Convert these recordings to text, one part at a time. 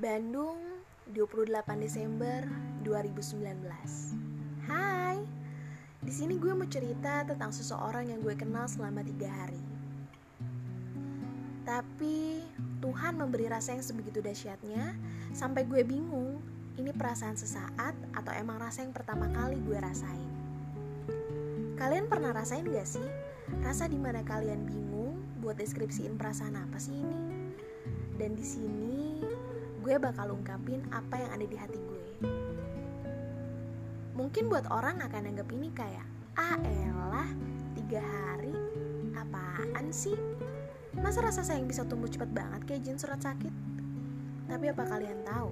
Bandung, 28 Desember 2019. Hai, di sini gue mau cerita tentang seseorang yang gue kenal selama tiga hari. Tapi Tuhan memberi rasa yang sebegitu dahsyatnya sampai gue bingung ini perasaan sesaat atau emang rasa yang pertama kali gue rasain. Kalian pernah rasain gak sih rasa di mana kalian bingung buat deskripsiin perasaan apa sih ini? Dan di sini gue bakal ungkapin apa yang ada di hati gue. Mungkin buat orang akan anggap ini kayak, ah elah, tiga hari, apaan sih? Masa rasa sayang bisa tumbuh cepat banget kayak jin surat sakit? Tapi apa kalian tahu,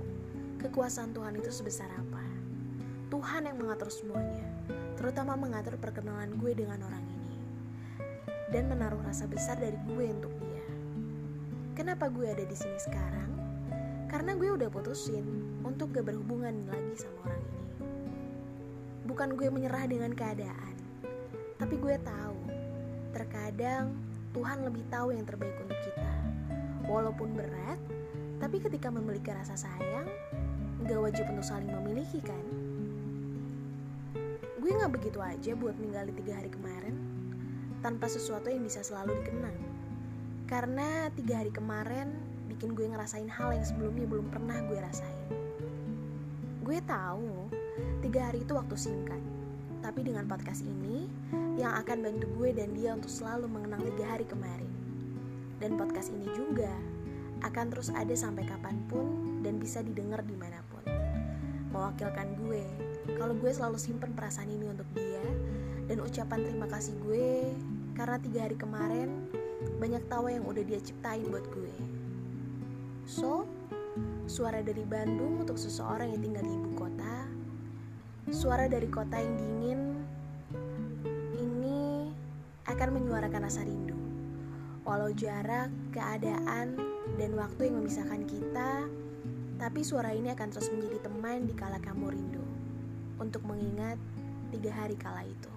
kekuasaan Tuhan itu sebesar apa? Tuhan yang mengatur semuanya, terutama mengatur perkenalan gue dengan orang ini. Dan menaruh rasa besar dari gue untuk dia. Kenapa gue ada di sini sekarang? Karena gue udah putusin untuk gak berhubungan lagi sama orang ini. Bukan gue menyerah dengan keadaan, tapi gue tahu terkadang Tuhan lebih tahu yang terbaik untuk kita. Walaupun berat, tapi ketika memiliki rasa sayang, gak wajib untuk saling memiliki kan? Gue gak begitu aja buat ninggalin tiga hari kemarin, tanpa sesuatu yang bisa selalu dikenang. Karena tiga hari kemarin bikin gue ngerasain hal yang sebelumnya belum pernah gue rasain. Gue tahu tiga hari itu waktu singkat, tapi dengan podcast ini yang akan bantu gue dan dia untuk selalu mengenang tiga hari kemarin. Dan podcast ini juga akan terus ada sampai kapan pun dan bisa didengar di mana pun. Mewakilkan gue, kalau gue selalu simpen perasaan ini untuk dia dan ucapan terima kasih gue karena tiga hari kemarin banyak tawa yang udah dia ciptain buat gue. So, suara dari Bandung untuk seseorang yang tinggal di ibu kota, suara dari kota yang dingin ini akan menyuarakan rasa rindu. Walau jarak, keadaan, dan waktu yang memisahkan kita, tapi suara ini akan terus menjadi teman di kala kamu rindu untuk mengingat tiga hari kala itu.